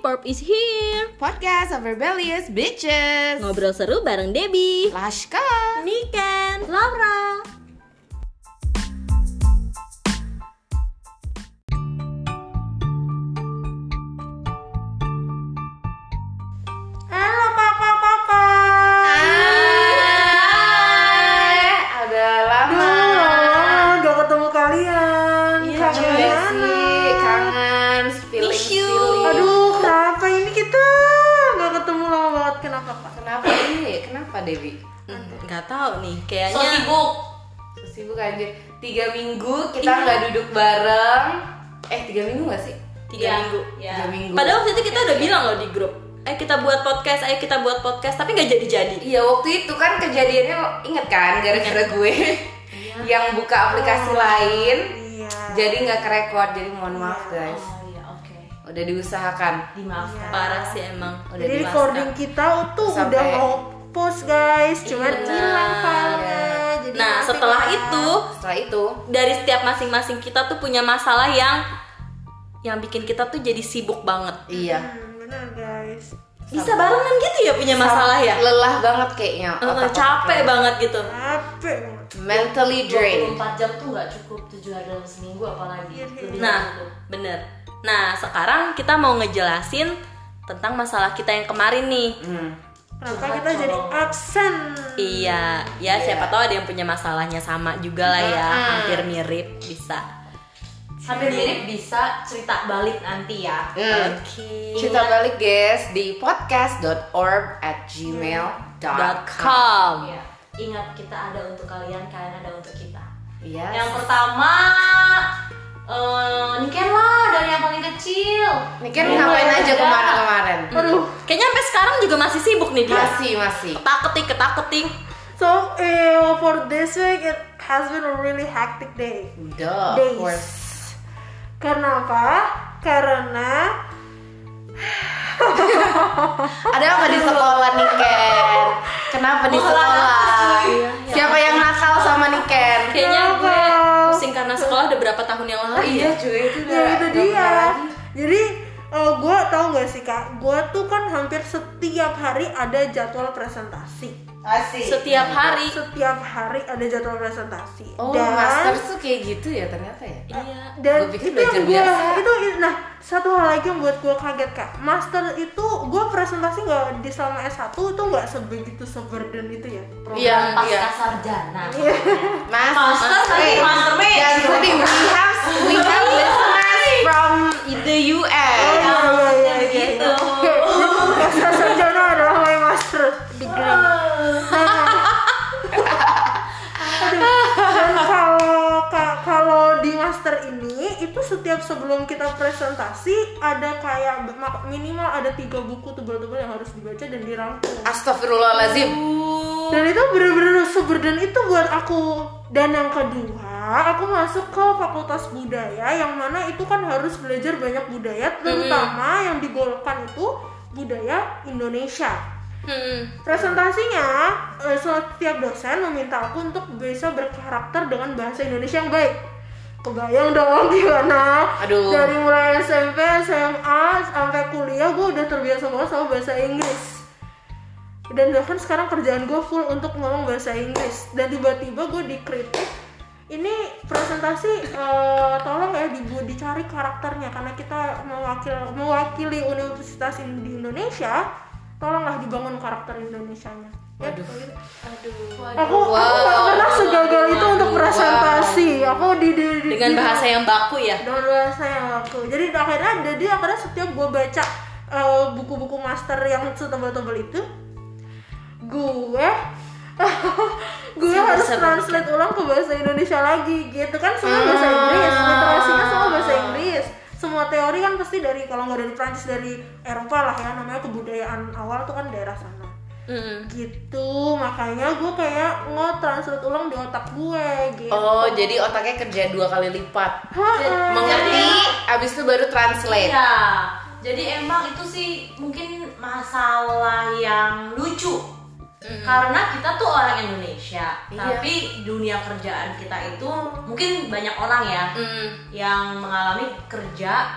Porp is here. Podcast of Rebellious Bitches. Ngobrol seru bareng Debbie, Lashka. Niken, Laura. Tiga minggu kita nggak duduk bareng. Eh tiga minggu gak sih? tiga Iya, minggu. Tiga minggu. Padahal waktu itu kita udah bilang loh di grup, eh kita buat podcast, ayo kita buat podcast, tapi nggak jadi-jadi. Iya waktu itu kan kejadiannya inget kan gara-gara gue yang buka aplikasi lain Iya. jadi nggak kerekord jadi mohon maaf guys Oh iya oke. udah diusahakan Dimaafkan. Parah sih emang. udah Jadi recording kita tuh Sampai- udah mau post guys, cuman Iya. hilang filenya. Jadi Nah, setelah itu setelah itu dari setiap masing-masing kita tuh punya masalah yang yang bikin kita tuh jadi sibuk banget. iya Hmm, benar guys. Bisa barengan gitu ya punya masalah ya? lelah banget kayaknya otak-otaknya. capek banget gitu. Capek mentally drained 24 jam tuh nggak cukup 7 hari dalam seminggu apalagi. Iya, iya. Lebih Nah, dari itu. bener. Nah, sekarang kita mau ngejelasin tentang masalah kita yang kemarin nih. Hmm. Kenapa Curhat kita jadi absen? Iya, ya siapa tahu ada yang punya masalahnya sama juga lah ya, hampir mirip bisa. Hampir mirip bisa cerita balik nanti ya. Hmm. Oke. Cerita balik guys di podcast.org at gmail.com com. Iya. Ingat kita ada untuk kalian, kalian ada untuk kita. Yes. Yang pertama, eh Niken lah dari yang paling kecil. Ini kan ngapain aja kemarin-kemarin Aduh. Kayaknya sampai sekarang juga masih sibuk nih dia. Masih, masih Ketak-ketik, ketak-ketik. So, eh, for this week it has been a really hectic day. Duh, of Days. course Karena apa? Karena Ada apa di sekolah nih Ken? Kenapa di sekolah? Siapa yang nakal sama nih Ken? Kayaknya gue Kenapa? Udah berapa tahun yang lalu ya. Iya cuy itu udah ya itu dia. pernah lagi. Jadi gue tau gak sih kak, gue tuh kan hampir setiap hari ada jadwal presentasi. Asik. Setiap hari. Setiap hari ada jadwal presentasi. Oh, Dan master tuh kayak gitu ya ternyata ya. Iya. dan Gua pikir itu belajar yang gue biasa. itu nah satu hal lagi yang buat gue kaget kak master itu gue presentasi nggak di selama S1 itu nggak sebegitu seburden itu ya Program Iya, pasca iya. sarjana. Mas, Master tadi, eh, master me. Jangan sedih, we have we have presentasi ada kayak minimal ada tiga buku tebal-tebal yang harus dibaca dan dirangkum. Astagfirullahalazim. Dan itu bener-bener seburden itu buat aku. Dan yang kedua, aku masuk ke Fakultas Budaya yang mana itu kan harus belajar banyak budaya, terutama yang digolkan itu budaya Indonesia. Hmm. Presentasinya eh, setiap dosen meminta aku untuk bisa berkarakter dengan bahasa Indonesia yang baik. Kebayang dong gimana? Aduh. Dari mulai SMP, SMA sampai kuliah gue udah terbiasa banget sama bahasa Inggris. Dan bahkan sekarang kerjaan gue full untuk ngomong bahasa Inggris. Dan tiba-tiba gue dikritik. Ini presentasi eh, tolong ya dibuat dicari karakternya karena kita mewakil mewakili universitas di Indonesia. Tolonglah dibangun karakter Indonesianya. Ya, Waduh. Aduh. Aku aku Wow. gak pernah segagal itu untuk Wow. presentasi. Aku di, di, di Dengan di- bahasa yang baku ya. dengan bahasa yang aku. Jadi akhirnya jadi akhirnya setiap gue baca eh, buku-buku master yang setebal-tebal itu, gue gue Sama harus translate ulang ke bahasa Indonesia lagi gitu kan semua bahasa Inggris literasinya semua bahasa Inggris semua teori kan pasti dari kalau nggak dari Prancis dari Eropa lah ya namanya kebudayaan awal tuh kan daerah sana Hmm. gitu makanya gue kayak nge-translate ulang di otak gue gitu Oh, jadi otaknya kerja dua kali lipat. Ha-ha. Mengerti, abis itu baru translate. Iya. Jadi emang itu sih mungkin masalah yang lucu. Karena kita tuh orang Indonesia, Iya. tapi dunia kerjaan kita itu mungkin banyak orang ya Hmm. yang mengalami kerja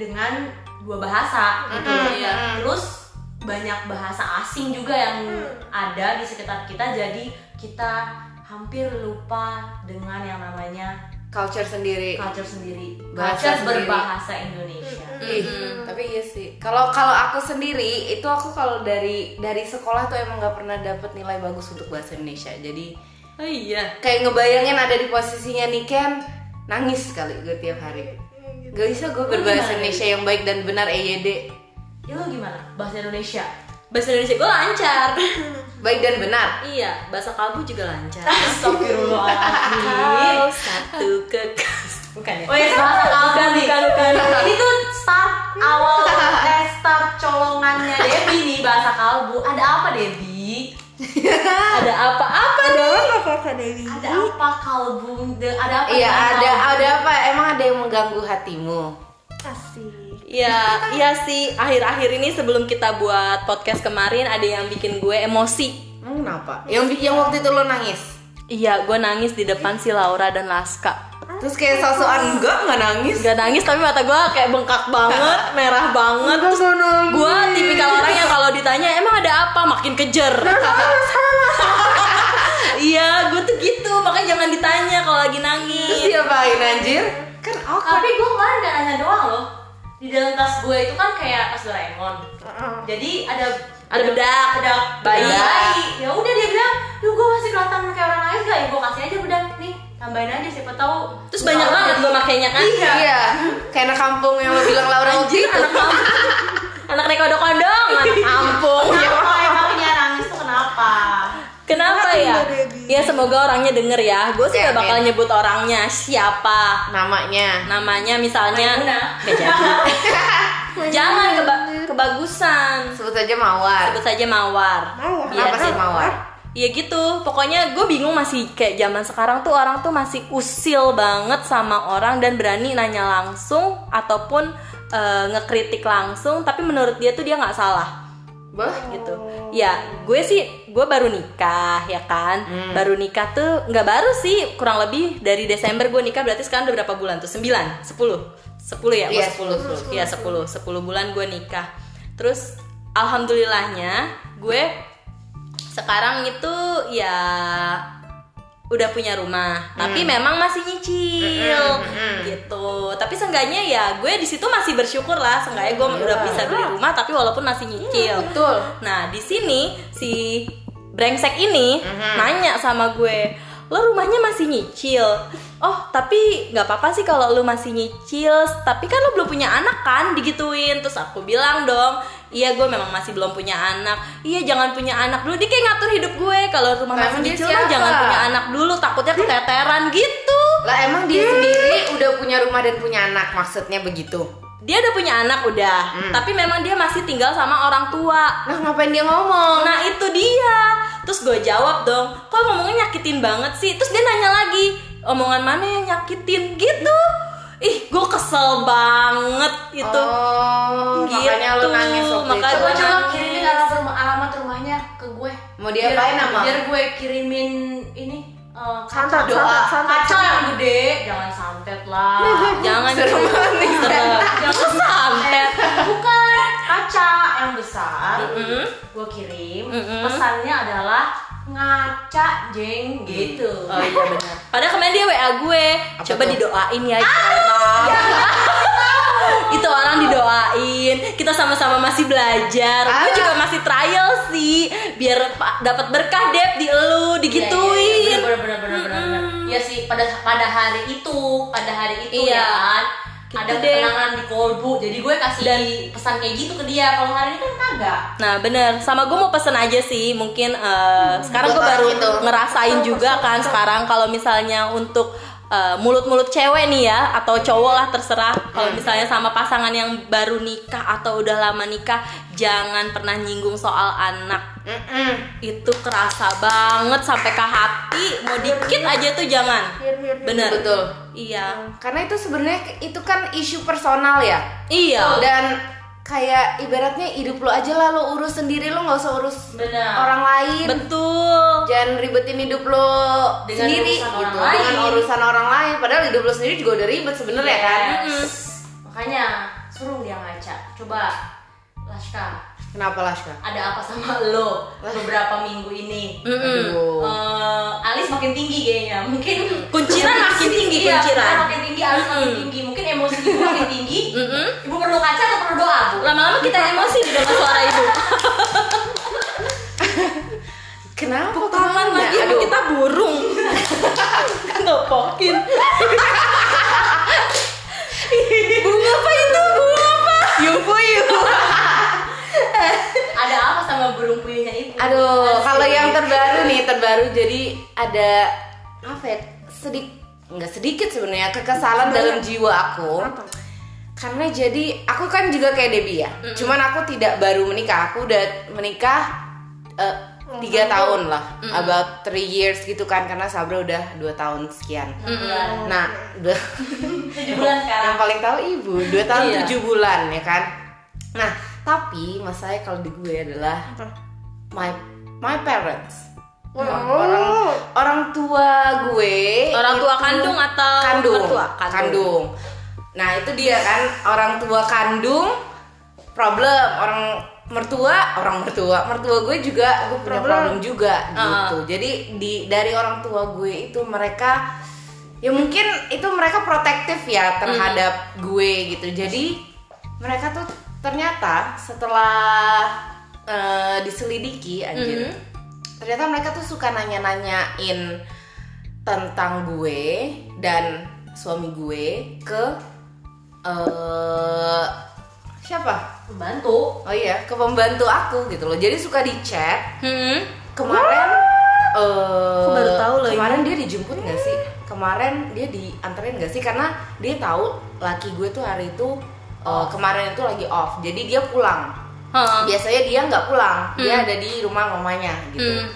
dengan dua bahasa gitu Mm-mm. ya terus banyak bahasa asing juga yang ada di sekitar kita jadi kita hampir lupa dengan yang namanya culture sendiri culture sendiri Bahasa culture sendiri. berbahasa Indonesia Ih, tapi iya sih. Kalau kalau aku sendiri itu aku kalau dari dari sekolah tuh emang nggak pernah dapet nilai bagus untuk bahasa Indonesia. Jadi oh iya kayak ngebayangin ada di posisinya Niken nangis sekali gue tiap hari. Gak bisa gue berbahasa gimana? Indonesia yang baik dan benar EYD. Ya lo gimana bahasa Indonesia bahasa Indonesia gue lancar Baik dan benar. iya bahasa kalbu juga lancar Astagfirullahaladzim satu ke bukan ya Oh ya bahasa kalbu Bukan, nih. bukan, bukan. Ini tuh start awal eh start colongannya Debbie nih bahasa kalbu. Ada apa Debbie? ada apa-apa ada apa kakak Dewi Ada apa kalbu? Ada apa? Iya ada kalbu? ada apa? Emang ada yang mengganggu hatimu? Asik Iya, iya sih. Akhir-akhir ini sebelum kita buat podcast kemarin ada yang bikin gue emosi. Emang kenapa? Yang yang waktu itu lo nangis. Iya, gue nangis di depan si Laura dan Laska. Terus kayak sosokan enggak nggak nangis. Gak nangis tapi mata gue kayak bengkak banget, merah banget. Terus gue tipikal orang yang kalau ditanya emang ada apa makin kejer. Iya, gue tuh gitu. Makanya jangan ditanya kalau lagi Terus nangis. diapain anjir? Kan awkward. Tapi gue kemarin gak nanya doang loh. Di dalam tas gue itu kan kayak tas Doraemon. Jadi ada Ada bedak, ada bayi. bayi. Ya udah dia bilang, "Duh, gue masih kelihatan kayak orang nangis gak? Ya gue kasih aja bedak nih. Tambahin aja siapa tahu." Terus banyak banget gue makainya kan. Iya. Kayak anak kampung yang lo bilang Laura Anjir, itu. anak kampung. Anak ya? Semoga orangnya denger ya. Gue sih Oke, gak bakal nyebut orangnya siapa. Namanya. Namanya misalnya Maimuna. Gak jadi. Jangan keba- kebagusan. Sebut saja Mawar. Sebut saja Mawar. Mawar. Biar Kenapa sih dia- Mawar? Ya gitu, pokoknya gue bingung masih kayak zaman sekarang tuh orang tuh masih usil banget sama orang dan berani nanya langsung ataupun eh, ngekritik langsung, tapi menurut dia tuh dia nggak salah Bah. gitu. Ya, gue sih gue baru nikah ya kan. Hmm. Baru nikah tuh nggak baru sih, kurang lebih dari Desember gue nikah berarti sekarang udah berapa bulan tuh? 9, 10. 10 ya? Iya, Oh, 10. Iya, 10. 10 bulan gue nikah. Terus alhamdulillahnya gue sekarang itu ya udah punya rumah tapi memang masih nyicil gitu tapi seenggaknya ya gue di situ masih bersyukur lah seenggaknya gue udah bisa beli rumah tapi walaupun masih nyicil Betul. Nah, di sini si brengsek ini nanya sama gue, "Lo rumahnya masih nyicil?" "Oh, tapi nggak apa-apa sih kalau lo masih nyicil, tapi kan lo belum punya anak kan?" digituin. Terus aku bilang dong, "Iya, gue memang masih belum punya anak." "Iya, jangan punya anak dulu." Dia kayak ngatur hidup gue. Kalau rumah Lah, masih mah siapa? jangan punya anak dulu, takutnya keteteran gitu. Lah emang dia sendiri udah punya rumah dan punya anak maksudnya begitu. Dia udah punya anak udah, tapi memang dia masih tinggal sama orang tua. Nah ngapain dia ngomong? Nah itu dia Terus gue jawab dong Kok ngomongnya nyakitin banget sih Terus dia nanya lagi Omongan mana yang nyakitin gitu Ih gue kesel banget itu Oh, Gitu. makanya lu nangis waktu Makanya itu. gua Coba kirimin alamat, rumah, alamat rumahnya ke gue. Mau diapain biar, sama? Biar gue kirimin ini eh, Santet, kaca doa, santet, kaca yang gede, jangan santet lah. Jangan Serem banget nih, Serem. Jangan santet Bukan kaca yang besar. Mm-mm. Gue kirim. Mm-mm. Pesannya adalah ngaca jeng gitu. Oh iya benar. Padahal kemarin dia WA gue, coba tuh? didoain ya itu orang. itu orang didoain. Kita sama-sama masih belajar. Gue Ah. juga masih trial sih, biar pa- dapat berkah deh di elu digituin. Bener bener bener bener bener. Iya sih pada pada hari itu, pada hari itu Iya. ya kan. Gitu ada deh. ketenangan di kolbu. Jadi gue kasih Dan- pesan kayak gitu ke dia. Kalau hari ini kan kagak. Nah bener, sama gue mau pesen aja sih Mungkin eh, sekarang Buat gue baru itu. ngerasain juga kan Sekarang kalau misalnya untuk eh, mulut-mulut cewek nih ya Atau cowok lah terserah Kalau misalnya sama pasangan yang baru nikah Atau udah lama nikah Jangan pernah nyinggung soal anak Mm-mm. Itu kerasa banget sampai ke hati Mau dikit aja tuh jangan hir, hir. Bener Betul. Iya Karena itu sebenarnya itu kan isu personal ya. Iya Dan kayak ibaratnya hidup lo aja lah lo urus sendiri lo nggak usah urus Benar. orang lain. Betul Jangan ribetin hidup lo Dengan sendiri urusan gitu orang dengan lain. urusan orang lain. Padahal hidup lo sendiri juga udah ribet sebenarnya kan. Mm-mm. Makanya suruh dia ngaca coba Laska Kenapa Laska? ada apa sama lo beberapa minggu ini Aduh. Eh, alis makin tinggi kayaknya mungkin Kunciran makin tinggi, Iya, kunciran. makin tinggi alis makin tinggi mungkin emosi ibu makin tinggi ibu perlu kaca atau perlu doa bu Lama-lama kita emosi di dalam suara ibu. Kenapa? Ke mana? lagi Aduh. kita burung? Ngepokin. burung apa itu? Burung apa? Yupuyu. ada apa sama burung puyuhnya ibu Aduh, kalau yang terbaru nih, terbaru jadi ada apa ya? Sedik nggak sedikit sebenarnya kekesalan dalam jiwa aku. Apa? Karena jadi aku kan juga kayak Debbie ya. Cuman aku tidak baru menikah. Aku udah menikah eh, tiga tahun lah, about three years gitu kan. Karena Sabra udah dua tahun sekian. bulan Nah, udah tujuh bulan sekarang yang paling tahu ibu dua tahun Iya. tujuh bulan ya kan. Nah, tapi masalahnya kalau di gue adalah my my parents. Wow. Orang orang tua gue Orang tua kandung atau kandung, mertua? kandung. Nah itu dia kan orang tua kandung problem orang mertua orang mertua mertua gue juga gue punya Problem. problem juga Ah. gitu. Jadi di dari orang tua gue itu mereka ya mungkin itu mereka protektif ya terhadap gue gitu. Jadi mereka tuh ternyata setelah eh, diselidiki anjir Mhm. ternyata mereka tuh suka nanya-nanyain tentang gue dan suami gue ke eh siapa? Membantu Oh iya, ke pembantu aku gitu loh. Jadi suka di chat. Hmm. Kemarin eh Aku baru tahu loh Kemarin dia dijemput nggak sih? Kemarin dia dianterin nggak sih? Karena dia tahu laki gue tuh hari itu eh, kemarin itu lagi off. Jadi dia pulang. Heeh. Biasanya dia nggak pulang. Dia ada di rumah mamanya gitu. Hmm.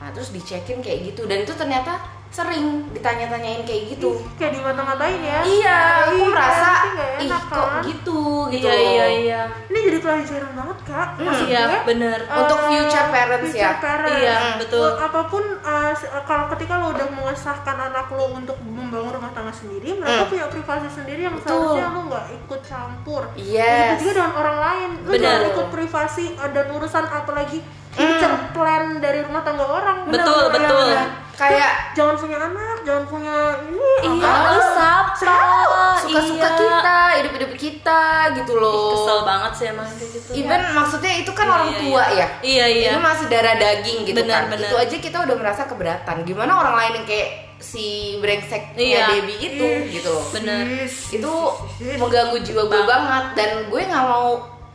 Nah terus dicekin kayak gitu dan itu ternyata sering ditanya-tanyain kayak gitu. Kayak dimata-matain ya. Iya, aku Iya, merasa ih enak, kok kan? gitu gitu. Iya iya iya. Ini jadi pelajaran banget kak. Maksud Iya gue, bener. eh, Untuk future parents future ya. parents. Iya Hmm. betul. Well, apa pun uh, kalau ketika lo udah mengesahkan anak lo untuk membangun rumah tangga sendiri, mereka Hmm. punya privasi sendiri yang Betul. seharusnya lo nggak ikut campur. Yes. Begitu juga dengan orang lain, lo Benar. jangan ikut privasi uh, dan urusan apalagi future plan dari rumah tangga orang. Betul, Bener, betul. bener. Kayak Jangan punya anak, jangan punya ini. Iya, lu siapa? suka-suka Iya. kita, hidup-hidup kita gitu loh. Kesel banget sih emang kayak gitu. Even maksudnya itu kan Iya, orang tua iya. ya. Iya, iya. Ini masih darah daging gitu Benar, kan. benar. Itu aja kita udah merasa keberatan. Gimana orang lain yang kayak si brengseknya Iya. Debbie itu gitu loh. Bener. Sis, Itu mengganggu jiwa gue Bang. banget dan gue nggak mau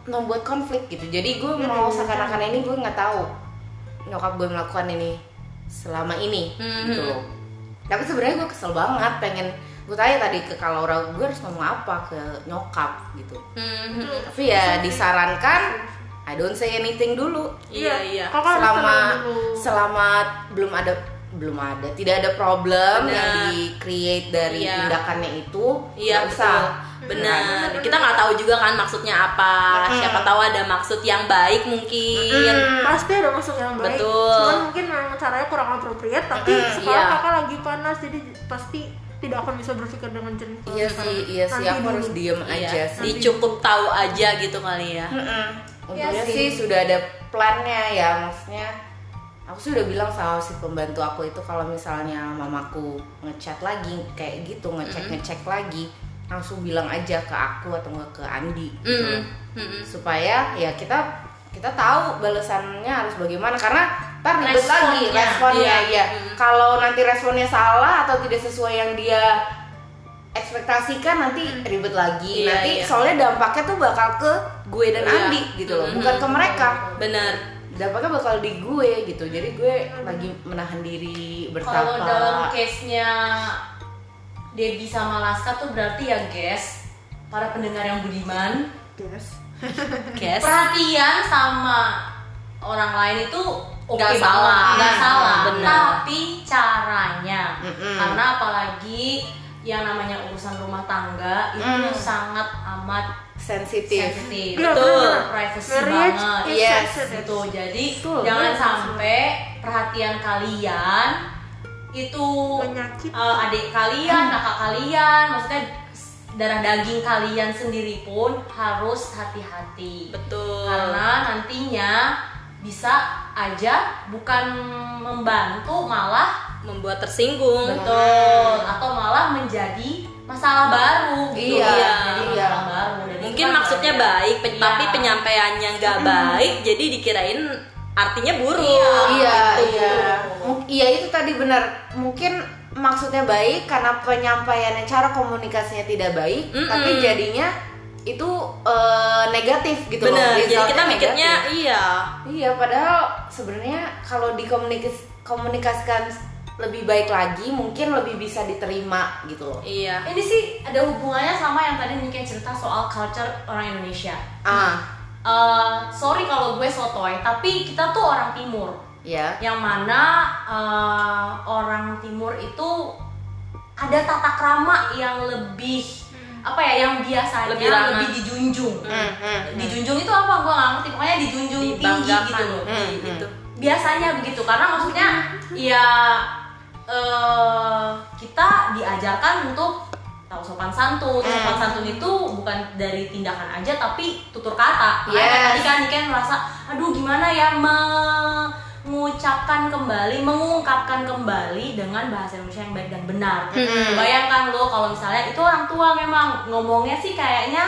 membuat konflik gitu. Jadi gue mau seakan-akan ini gue nggak tahu nyokap gue melakukan ini selama ini Mhm. gitu loh. Tapi sebenarnya gue kesel banget pengen gue tanya tadi ke Kalaura gue harus ngomong apa ke nyokap gitu. Hmm. Tapi ya disarankan I don't say anything dulu Iya iya. Selama selama belum ada belum ada tidak ada problem Benar. yang di create dari Iya. tindakannya itu Iya usah Benar. Kita nggak tahu juga kan maksudnya apa. Siapa tahu ada maksud yang baik mungkin. pasti ada maksud yang baik Betul. cuman mungkin memang caranya kurang appropriate tapi sekarang iya. kakak lagi panas jadi pasti tidak akan bisa berpikir dengan jernih iya sekarang. sih iya sih Nanti aku dulu. harus diem Iya. aja sih Dicukup tahu aja gitu kali ya. Mm-mm. untungnya Iya sih sih. sudah ada plannya ya maksudnya aku sudah bilang sama si pembantu aku itu kalau misalnya mamaku ngechat lagi kayak gitu ngecek ngecek lagi langsung bilang aja ke aku atau enggak ke Andi gitu. Mm-mm. Mm-mm. supaya ya kita kita tahu balasannya harus bagaimana karena ntar ribet lagi responnya Iya. ya kalau nanti responnya salah atau tidak sesuai yang dia ekspektasikan nanti ribet lagi Iya, nanti iya. soalnya dampaknya tuh bakal ke gue dan Iya. Andi gitu loh Mhm. bukan ke mereka Benar. dampaknya bakal di gue gitu jadi gue lagi menahan diri kalau dalam bertapa case-nya Debbie sama Laska tuh berarti ya guys para pendengar yang budiman Yes. Guys. perhatian sama orang lain itu oke Nggak banget, salah. nggak Hmm, salah benar. tapi caranya Mm-mm. karena apalagi yang namanya urusan rumah tangga itu Mm. sangat amat sensitif sensitif Iya, Betul. privacy Marriage banget Yes. sensitive. gitu jadi Betul. jangan Betul. sampai perhatian kalian itu Menyakiti. eh, adik kalian kakak kalian maksudnya darah daging kalian sendiri pun harus hati-hati betul karena nantinya bisa aja bukan membantu malah membuat tersinggung betul atau malah menjadi masalah baru gitu Iya, ya jadi iya. masalah baru itu mungkin kan maksudnya baik pe- Iya. tapi penyampaiannya nggak baik jadi dikirain artinya buruk Iya. iya gitu. iya Mu- iya itu tadi benar. Mungkin maksudnya baik karena penyampaiannya cara komunikasinya tidak baik Mm-mm. tapi jadinya itu eh, negatif gitu loh bener jadi Resultnya kita mikirnya negatif. iya. Iya padahal sebenarnya kalau dikomunikasikan komunikasikan lebih baik lagi mungkin lebih bisa diterima gitu loh. Iya. Ini sih ada hubungannya sama yang tadi mungkin cerita soal culture orang Indonesia. Ah. Eh, sorry kalau gue sotoy tapi kita tuh orang timur ya. Yang mana eh, orang timur itu ada tata krama yang lebih apa ya yang biasanya Lebih lebih, dijunjung. Hmm, hmm, dijunjung itu apa? Gue nggak ngerti. Pokoknya dijunjung tinggi gitu loh. Hmm, gitu. Biasanya begitu. Karena maksudnya ya eh, kita diajarkan untuk tahu sopan santun. Hmm. sopan santun itu bukan dari tindakan aja tapi tutur kata. Makanya Yes. tadi kan Niken merasa aduh gimana ya mengucapkan kembali mengungkapkan kembali dengan bahasa Indonesia yang baik dan benar Hmm. bayangkan lo kalau misalnya itu orang tua memang ngomongnya sih kayaknya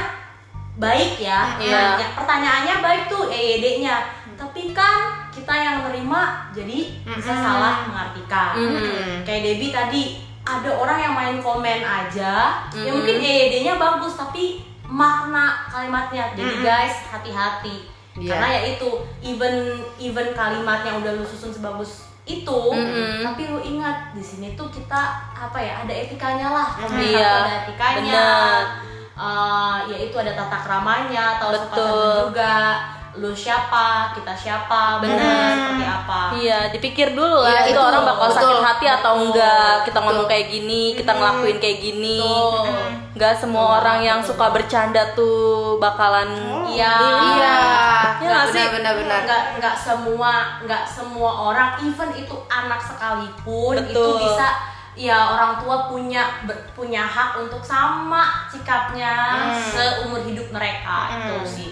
baik ya Iya. Nanya- pertanyaannya baik tuh EYD-nya tapi kan kita yang nerima jadi bisa salah mengartikan Mm-mm. kayak Debbie tadi ada orang yang main komen aja ya Mm-mm. mungkin EYD-nya bagus tapi makna kalimatnya jadi Mm-mm. guys hati-hati Iya. karena ya itu even even kalimatnya udah lu susun sebagus itu Mm-mm. tapi lu ingat di sini tuh kita apa ya ada etikanya lah Mm, Kita iya, ada etikanya. Eh, ya itu ada tata kramanya tahu sopan juga lu siapa kita siapa Benar. benarnya seperti apa Iya, dipikir dulu lah Iya, itu itu, orang bakal betul. sakit hati atau Betul. enggak. Kita ngomong kayak gini, kita ngelakuin kayak gini. Betul. Enggak semua Betul, orang yang betul. suka bercanda tuh bakalan Iya. iya Iya nggak sih? benar-benar nggak nggak semua nggak semua orang even itu anak sekalipun itu Betul. bisa ya orang tua punya ber- punya hak untuk sama sikapnya Hmm. seumur hidup mereka itu Hmm. sih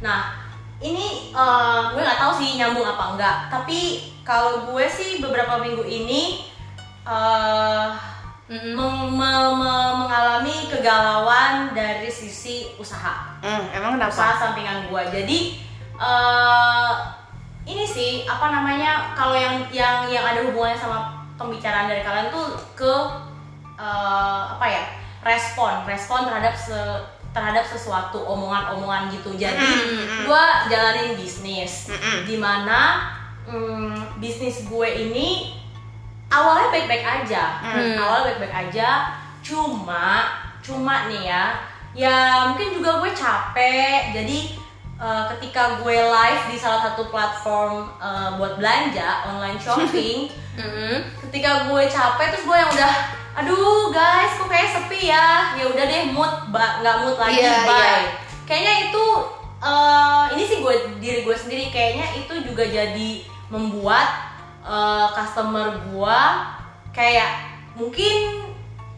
nah ini eh, gue nggak tahu sih nyambung apa enggak. Tapi kalau gue sih beberapa minggu ini eh Mm-mm. meng- me- me- mengalami kegalauan dari sisi usaha. Hmm, emang usaha kenapa sampingan gua. Jadi eh ini sih apa namanya kalau yang yang yang ada hubungannya sama pembicaraan dari kalian tuh ke eh, apa ya respon. Respon terhadap se terhadap sesuatu omongan-omongan gitu jadi Mm-mm. gua jalanin bisnis Mm-mm. di mana mm, bisnis gue ini awalnya baik-baik aja Hmm. awalnya baik-baik aja cuma cuma nih ya ya mungkin juga gue capek jadi eh, ketika gue live di salah satu platform eh, buat belanja online shopping Mm-mm. ketika gue capek terus gue yang udah aduh guys kok kayak sepi ya ya udah deh mood nggak mood lagi Iya, bye iya. kayaknya itu eh, ini sih gue diri gue sendiri kayaknya itu juga jadi membuat eh, customer gue kayak mungkin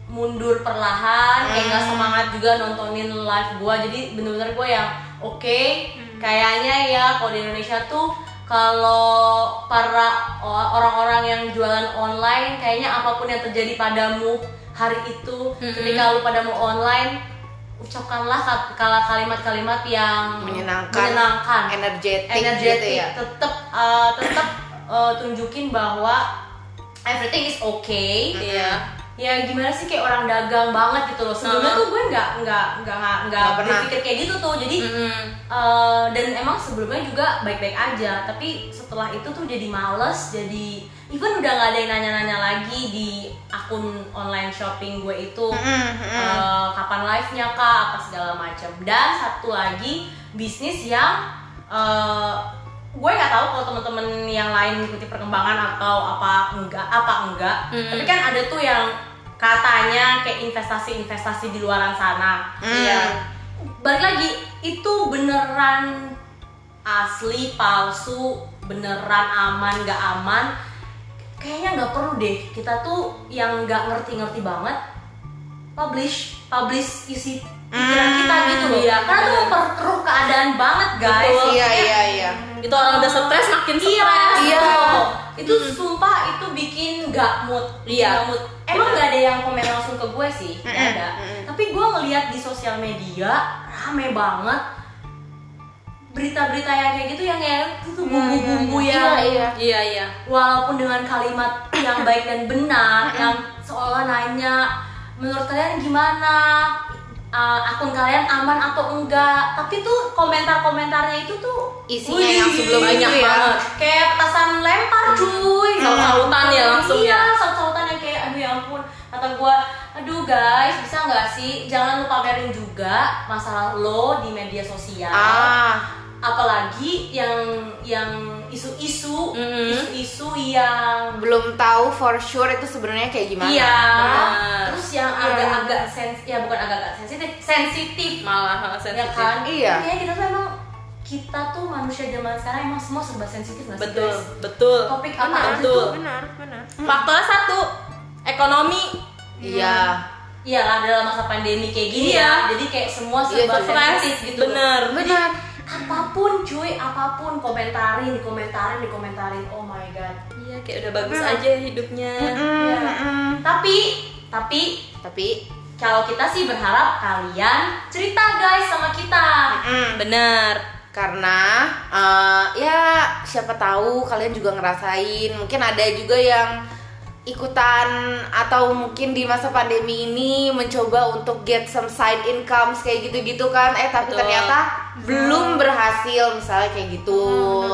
mundur perlahan kayak nggak Hmm. semangat juga nontonin live gue jadi bener-bener gue yang oke kayaknya ya kalau di Indonesia tuh kalau para orang-orang yang jualan online kayaknya apa pun yang terjadi padamu hari itu Mm-mm. ketika lu pada mau online ucapkanlah kalimat-kalimat yang menyenangkan menyenangkan energetik, gitu energetic ya tetap uh, tetap uh, tunjukin bahwa everything is okay Iya. ya gimana sih kayak orang dagang banget gitu loh sebelumnya tuh gue nggak nggak nggak nggak pernah. berpikir kayak gitu tuh jadi Mm-mm. uh, dan emang sebelumnya juga baik-baik aja tapi setelah itu tuh jadi males jadi even udah nggak ada yang nanya-nanya lagi di akun online shopping gue itu Mm-mm, mm-mm. uh, kapan live-nya kak apa segala macam dan satu lagi bisnis yang uh, gue nggak tahu kalau teman-teman yang lain mengikuti perkembangan atau apa enggak apa enggak Mm. tapi kan ada tuh yang katanya kayak investasi-investasi di luaran sana Mm. Iya. balik lagi itu beneran asli palsu beneran aman nggak aman kayaknya nggak perlu deh kita tuh yang nggak ngerti-ngerti banget publish publish isi pikiran kita gitu loh iya, karena tuh memperkeruh keadaan banget guys Betul. Iya iya iya. Itu orang udah stres makin stres Iya, Iya. Itu sumpah itu bikin gak mood, Iya. nggak mood. Emang gak ada yang komen langsung ke gue sih, gak Mm-mm, ada. mm-mm. Tapi gue ngeliat di sosial media rame banget berita-berita yang kayak gitu yang kayak itu tuh bumbu-bumbu yang Iya iya. iya iya walaupun dengan kalimat yang baik dan benar yang seolah nanya menurut kalian gimana Uh, akun kalian aman atau enggak tapi tuh komentar-komentarnya itu tuh Isinya wih, yang sebelum banyak itu ya. banget. kayak petasan lempar cuy Saut-sautan ya langsung iya, ya. saut-sautan yang kayak aduh ya ampun kata gua aduh guys bisa nggak sih jangan lu pamerin juga masalah lo di media sosial Ah. Apalagi yang yang isu-isu Mm-mm. isu-isu yang Belum tahu for sure itu sebenarnya kayak gimana. iya Benar. terus yang agak-agak sens ya bukan agak-agak sensitif sensitif malah ya sensitif kan Iya. Intinya kita tuh emang kita tuh manusia zaman sekarang emang semua serba sensitif nggak sih betul guys betul topik apa benar Betul. benar benar faktornya satu ekonomi Iya. iyalah dalam masa pandemi kayak gini Iya. ya jadi kayak semua Iya, serba stres. sensitif gitu bener Benar. Apa pun cuy apa pun komentarin dikomentarin dikomentarin. Oh my god. Iya kayak udah bagus Bener. aja hidupnya. Iya. Mm-mm. tapi tapi Tapi kalau kita sih berharap kalian cerita guys sama kita. Mm, bener karena eh, ya siapa tahu kalian juga ngerasain. Mungkin ada juga yang ikutan atau mungkin di masa pandemi ini mencoba untuk get some side incomes kayak gitu-gitu kan. Eh tapi Betul. ternyata belum berhasil misalnya kayak gitu.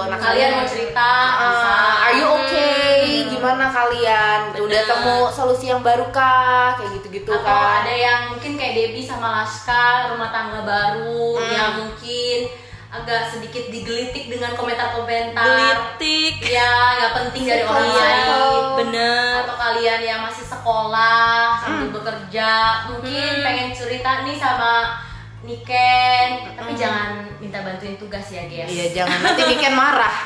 Nah kalian mau cerita Ah, are you okay? Gimana kalian? Gitu, udah Bener. temu solusi yang baru kah kayak gitu-gitu atau kan ada yang mungkin kayak Debbie sama Laska rumah tangga baru Hmm. yang mungkin agak sedikit digelitik dengan komentar-komentar. Gelitik. Ya nggak penting dari orang lain. bener kalian yang masih sekolah sambil Hmm. bekerja mungkin pengen cerita nih sama Niken tapi jangan minta bantuin tugas ya guys Hmm. iya jangan nanti Niken marah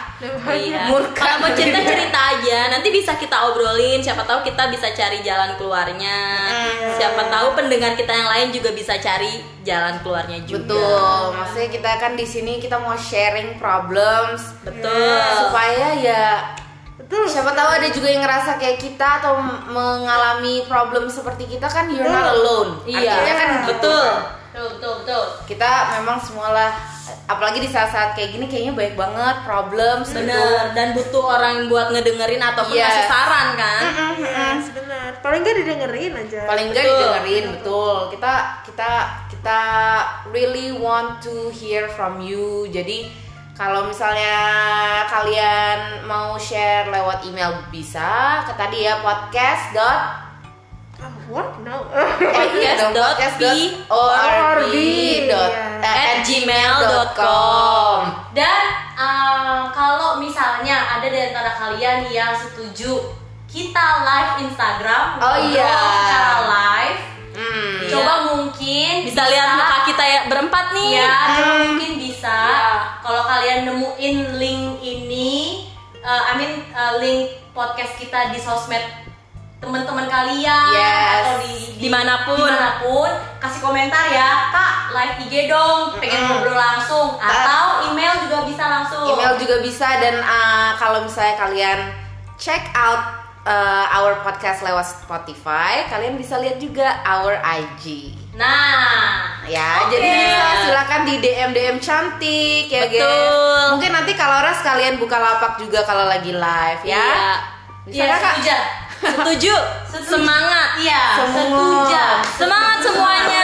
Iya. Murka. Kalau mau cerita cerita aja, nanti bisa kita obrolin. Siapa tahu kita bisa cari jalan keluarnya. Siapa tahu pendengar kita yang lain juga bisa cari jalan keluarnya juga. Betul, maksudnya kita kan di sini kita mau sharing problems Betul. supaya ya betul siapa tahu ada juga yang ngerasa kayak kita atau mengalami problem seperti kita kan you're not alone. Iya, Artinya kan betul. betul betul betul Kita memang semualah apalagi di saat-saat kayak gini kayaknya banyak banget problems gitu. Bener. Dan butuh orang buat ngedengerin ataupun Yes. kasih saran kan. Yes, benar paling nggak didengerin aja paling enggak Betul. didengerin betul kita kita kita really want to hear from you jadi kalau misalnya kalian mau share lewat email bisa ke tadi ya podcast dot what no eh, dong, Podcast podcast dot dot org dot at gmail dot com Dan uh, kalau misalnya ada di antara kalian yang setuju kita live Instagram, Oh iya. secara live, hmm. Iya. coba mungkin Bisa lihat muka kita ya berempat nih. Ya, coba mungkin bisa. Iya. Kalau kalian nemuin link ini, uh, I mean uh, link podcast kita di sosmed teman-teman kalian Yes. atau di, di Di mana pun. di mana pun kasih komentar ya kak live IG dong pengen ngobrol langsung atau email juga bisa langsung email juga bisa dan uh, kalau misalnya kalian check out uh, our podcast lewat Spotify kalian bisa lihat juga our IG nah ya Oke. jadi bisa silakan di DM DM cantik ya Betul. guys mungkin nanti kalau ras kalian buka lapak juga kalau lagi live ya Iya. bisa Iya, kak setuju. Setuju. Setuju. Semangat. Iya, Semua. setuju. Semangat semuanya.